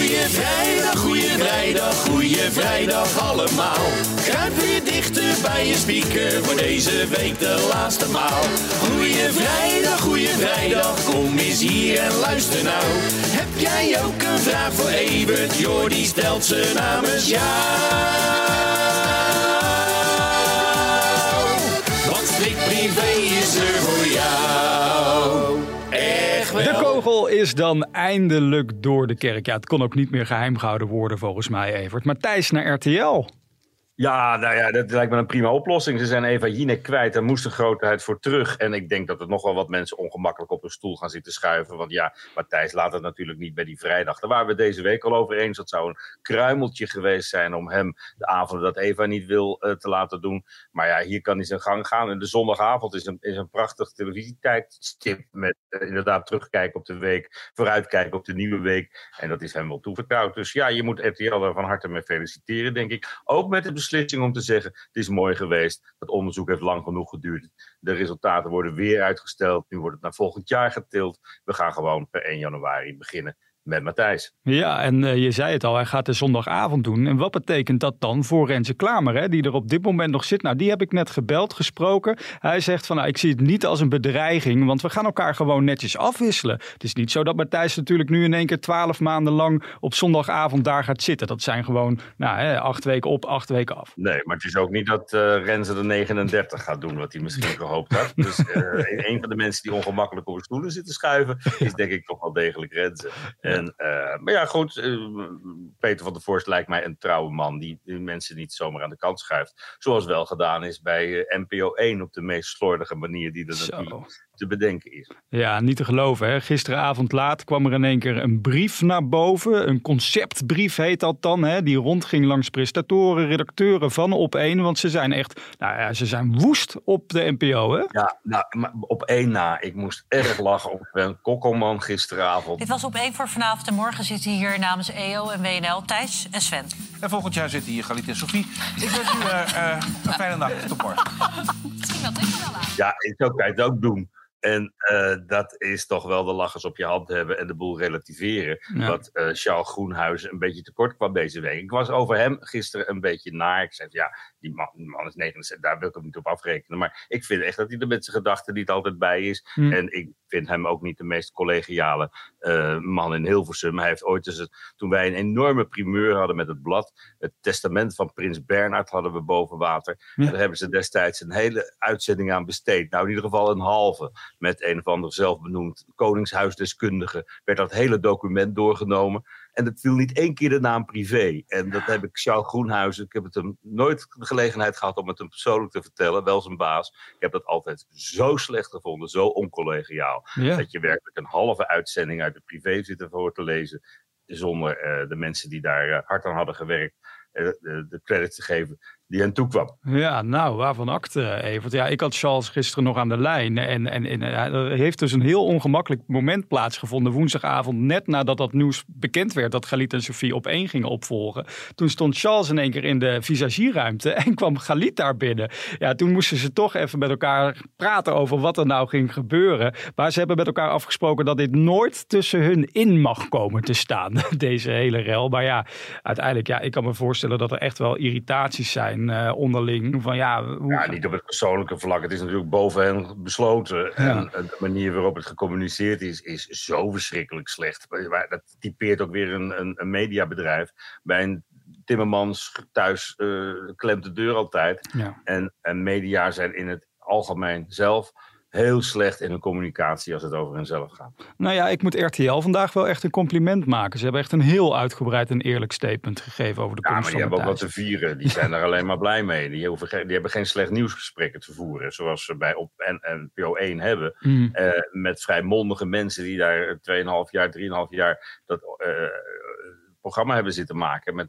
Goeie vrijdag, goeie vrijdag, goeie vrijdag allemaal. Kruip weer dichter bij je speaker voor deze week de laatste maal. Goeie vrijdag, goeie vrijdag, kom eens hier en luister nou. Heb jij ook een vraag voor Evert? Jordi stelt ze namens jou. Want Strik Privé is er voor jou. Kogel is dan eindelijk door de kerk. Ja, het kon ook niet meer geheim gehouden worden volgens mij, Evert. Thijs naar RTL. Ja, nou ja, dat lijkt me een prima oplossing. Ze zijn Eva Jinek kwijt, daar moest de grootheid voor terug. En ik denk dat er nog wel wat mensen ongemakkelijk op hun stoel gaan zitten schuiven. Want ja, Matthijs laat het natuurlijk niet bij die vrijdag. Daar waren we deze week al over eens. Dat zou een kruimeltje geweest zijn om hem de avonden dat Eva niet wil eh, te laten doen. Maar ja, hier kan hij zijn gang gaan. En de zondagavond is een, is een prachtig televisietijdstip met eh, inderdaad terugkijken op de week, vooruitkijken op de nieuwe week. En dat is hem wel toevertrouwd. Dus ja, je moet RTL er van harte mee feliciteren, denk ik. Ook met de beslissing om te zeggen: het is mooi geweest. Het onderzoek heeft lang genoeg geduurd. De resultaten worden weer uitgesteld. Nu wordt het naar volgend jaar getild. We gaan gewoon per 1 januari beginnen met Matthijs. Ja, en uh, je zei het al, hij gaat de zondagavond doen. En wat betekent dat dan voor Renze Klamer, hè, die er op dit moment nog zit? Nou, die heb ik net gebeld, gesproken. Hij zegt van, nou, ik zie het niet als een bedreiging, want we gaan elkaar gewoon netjes afwisselen. Het is niet zo dat Matthijs natuurlijk nu in één keer twaalf maanden lang op zondagavond daar gaat zitten. Dat zijn gewoon nou, hè, acht weken op, acht weken af. Nee, maar het is ook niet dat uh, Renze de 39 gaat doen, wat hij misschien gehoopt had. Dus uh, een van de mensen die ongemakkelijk op de stoelen zitten schuiven, is denk ik toch wel degelijk Renze. En, uh, maar ja, goed, uh, Peter van der Voorst lijkt mij een trouwe man die, die, mensen niet zomaar aan de kant schuift. Zoals wel gedaan is bij uh, NPO 1 op de meest slordige manier die er natuurlijk te bedenken is. Ja, niet te geloven. Hè? Gisteravond laat kwam er in één keer een brief naar boven. Een conceptbrief heet dat dan. Hè? Die rondging langs presentatoren, redacteuren van Op 1. Want ze zijn echt, nou ja, ze zijn woest op de NPO. Hè? Ja, nou, maar op één na. Ik moest erg lachen op Ben Kokkelman gisteravond. Dit was op één voor vanavond en morgen zitten hier namens EO en WNL Thijs en Sven. En volgend jaar zitten hier Galit en Sofie. Ik wens u uh, uh, een fijne nacht. Tot morgen. Misschien dat ik wel aan. Ja, zo kan je het ook doen. En uh, dat is toch wel de lachers op je hand hebben en de boel relativeren. Ja. Wat uh, Charles Groenhuizen een beetje tekort kwam deze week. Ik was over hem gisteren een beetje naar. Ik zei, ja, die man, die man is 69, daar wil ik hem niet op afrekenen. Maar ik vind echt dat hij er met zijn gedachten niet altijd bij is. Hm. En ik vind hem ook niet de meest collegiale uh, man in Hilversum. Hij heeft ooit eens, toen wij een enorme primeur hadden met het blad, het testament van Prins Bernhard hadden we boven water. Ja. En daar hebben ze destijds een hele uitzending aan besteed. Nou, in ieder geval een halve. Met een of ander zelfbenoemd koningshuisdeskundige werd dat hele document doorgenomen. En dat viel niet één keer de naam privé. En dat heb ik Charles Groenhuizen, ik heb het hem nooit de gelegenheid gehad om het hem persoonlijk te vertellen, wel zijn baas. Ik heb dat altijd zo slecht gevonden, zo oncollegiaal. Ja. Dat je werkelijk een halve uitzending uit de privé zit voor te lezen, zonder uh, de mensen die daar uh, hard aan hadden gewerkt, uh, de, de credit te geven die hen toekwam. Ja, nou, waarvan akte, Evert? Ja, ik had Charles gisteren nog aan de lijn. En, en, en er heeft dus een heel ongemakkelijk moment plaatsgevonden. Woensdagavond, net nadat dat nieuws bekend werd... dat Galit en Sofie op één gingen opvolgen. Toen stond Charles in één keer in de visagieruimte... en kwam Galit daar binnen. Ja, toen moesten ze toch even met elkaar praten over wat er nou ging gebeuren. Maar ze hebben met elkaar afgesproken... dat dit nooit tussen hun in mag komen te staan, deze hele rel. Maar ja, uiteindelijk, ja, ik kan me voorstellen dat er echt wel irritaties zijn uh, onderling. Van, ja, hoe... ja, niet op het persoonlijke vlak. Het is natuurlijk boven hen besloten. Ja. En de manier waarop het gecommuniceerd is, is zo verschrikkelijk slecht. Dat typeert ook weer een, een, een mediabedrijf. Bij een Timmermans thuis uh, klemt de deur altijd. Ja. En, en media zijn in het algemeen zelf heel slecht in hun communicatie als het over henzelf gaat. Nou ja, ik moet RTL vandaag wel echt een compliment maken. Ze hebben echt een heel uitgebreid en eerlijk statement gegeven over de ja, komst maar die hebben ook wat te vieren. Die zijn er alleen maar blij mee. Die, hoeven geen, die hebben geen slecht nieuwsgesprekken te voeren. Zoals ze bij op NPO 1 hebben. Mm. Uh, met vrijmondige mensen die daar 2,5 jaar, 3,5 jaar dat uh, programma hebben zitten maken. Met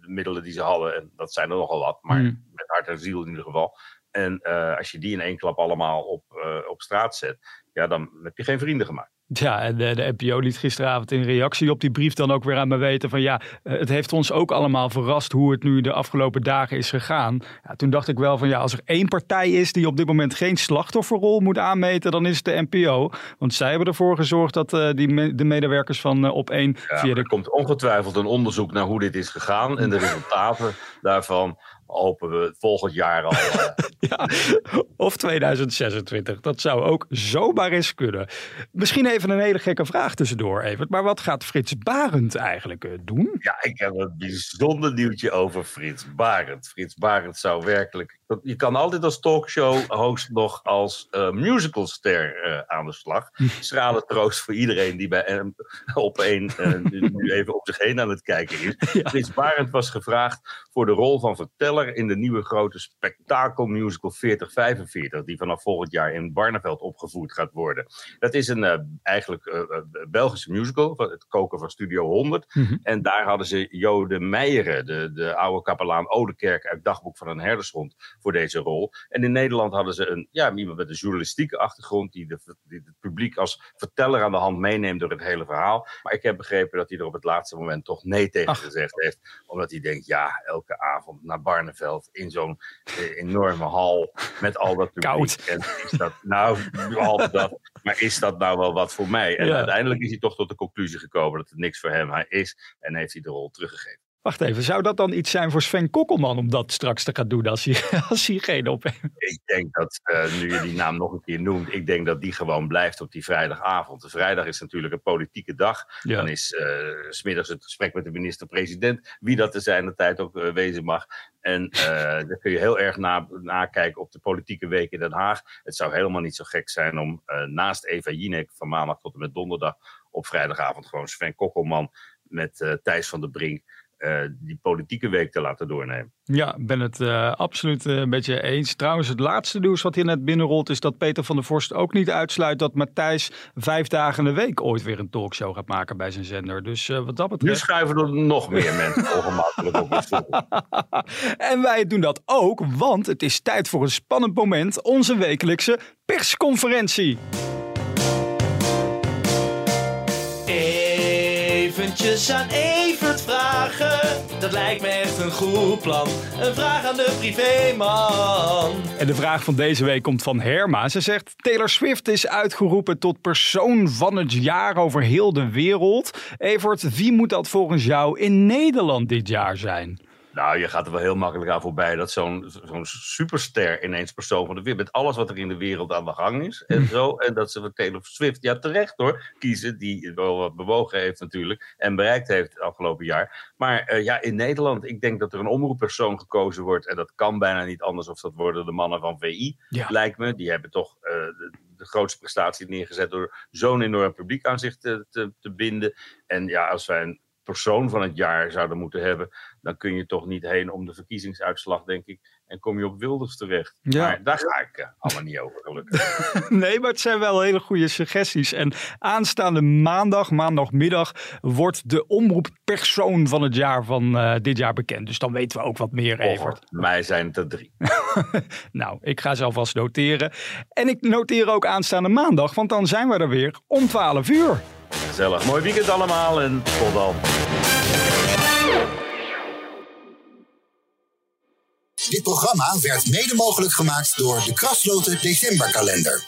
de middelen die ze hadden. En dat zijn er nogal wat. Maar mm. met hart en ziel in ieder geval. En als je die in één klap allemaal op, op straat zet, ja, dan heb je geen vrienden gemaakt. Ja, en de, de, NPO liet gisteravond in reactie op die brief dan ook weer aan me weten van ja, eh, het heeft ons ook allemaal verrast hoe het nu de afgelopen dagen is gegaan. Ja, toen dacht ik wel van ja, als er één partij is die op dit moment geen slachtofferrol moet aanmeten, dan is het de NPO. Want zij hebben ervoor gezorgd dat uh, die de medewerkers van uh, op één... Ja, via de... Er komt ongetwijfeld een onderzoek naar hoe dit is gegaan en de resultaten daarvan hopen we volgend jaar al. Ja, of 2026. Dat zou ook zomaar eens kunnen. Misschien even een hele gekke vraag tussendoor, Evert. Maar wat gaat Frits Barend eigenlijk uh, doen? Ja, ik heb een bijzonder nieuwtje over Frits Barend. Frits Barend zou werkelijk je kan altijd als talkshow-host nog als uh, musicalster uh, aan de slag. Hm. Schrale troost voor iedereen die bij hem op één uh, nu, even op zich heen aan het kijken is. Ja. Frits Barend was gevraagd voor de rol van verteller in de nieuwe grote spektakelmusical 4045, die vanaf volgend jaar in Barneveld opgevoerd gaat worden. Dat is een eigenlijk Belgische musical, het koken van Studio 100. Mm -hmm. En daar hadden ze Jode Meijeren, de, de oude kapelaan Oudekerk uit Dagboek van een Herdershond voor deze rol. En in Nederland hadden ze een, ja, iemand met een journalistieke achtergrond die, de, die het publiek als verteller aan de hand meeneemt door het hele verhaal. Maar ik heb begrepen dat hij er op het laatste moment toch nee tegen gezegd heeft. Omdat hij denkt, ja, elke avond naar Barneveld in zo'n eh, enorme hal met al dat publiek. Koud. En is dat, nou, behalve dat, maar is dat nou wel wat voor mij? En uiteindelijk is hij toch tot de conclusie gekomen dat het niks voor hem is. En heeft hij de rol teruggegeven. Wacht even, zou dat dan iets zijn voor Sven Kokkelman om dat straks te gaan doen als hij, als hij geen op Ik denk dat, uh, nu je die naam nog een keer noemt, ik denk dat die gewoon blijft op die vrijdagavond. De vrijdag is natuurlijk een politieke dag. Ja. Dan is uh, smiddags het gesprek met de minister-president, wie dat te zijn de tijd ook uh, wezen mag. En dan kun je heel erg na, nakijken op de politieke week in Den Haag. Het zou helemaal niet zo gek zijn om naast Eva Jinek van maandag tot en met donderdag op vrijdagavond gewoon Sven Kokkelman met Thijs van der Brink uh, die politieke week te laten doornemen. Ja, ben het uh, absoluut uh, een beetje eens. Trouwens, het laatste nieuws wat hier net binnenrolt is dat Peter van der Vorst ook niet uitsluit dat Matthijs vijf dagen in de week ooit weer een talkshow gaat maken bij zijn zender. Dus wat dat betreft... Nu schuiven er nog meer mensen ongemakkelijk op En wij doen dat ook, want het is tijd voor een spannend moment, onze wekelijkse persconferentie. Eventjes aan vragen, dat lijkt me echt een goed plan. Een vraag aan de privéman. En de vraag van deze week komt van Herma. Ze zegt, Taylor Swift is uitgeroepen tot persoon van het jaar over heel de wereld. Evert, wie moet dat volgens jou in Nederland dit jaar zijn? Nou, je gaat er wel heel makkelijk aan voorbij dat zo'n zo'n superster ineens persoon van de wereld, met alles wat er in de wereld aan de gang is en zo, en dat ze voor Taylor Swift, ja terecht hoor, kiezen, die wel wat bewogen heeft natuurlijk en bereikt heeft het afgelopen jaar. Maar uh, ja, in Nederland, ik denk dat er een omroeppersoon gekozen wordt en dat kan bijna niet anders of dat worden de mannen van VI, ja. lijkt me. Die hebben toch uh, de, de, grootste prestatie neergezet door zo'n enorm publiek aan zich te, te, te binden. En ja, als wij een persoon van het jaar zouden moeten hebben, dan kun je toch niet heen om de verkiezingsuitslag, denk ik. En kom je op Wilders terecht. Ja. Maar daar ga ik uh, allemaal niet over, gelukkig. nee, maar het zijn wel hele goede suggesties. En aanstaande maandag, maandagmiddag, wordt de omroeppersoon van het jaar van uh, dit jaar bekend. Dus dan weten we ook wat meer, Evert. mij zijn het er drie. nou, ik ga ze alvast noteren. En ik noteer ook aanstaande maandag, want dan zijn we er weer om 12 uur. Gezellig. Mooi weekend allemaal en tot dan. Dit programma werd mede mogelijk gemaakt door de Krasloten Decemberkalender.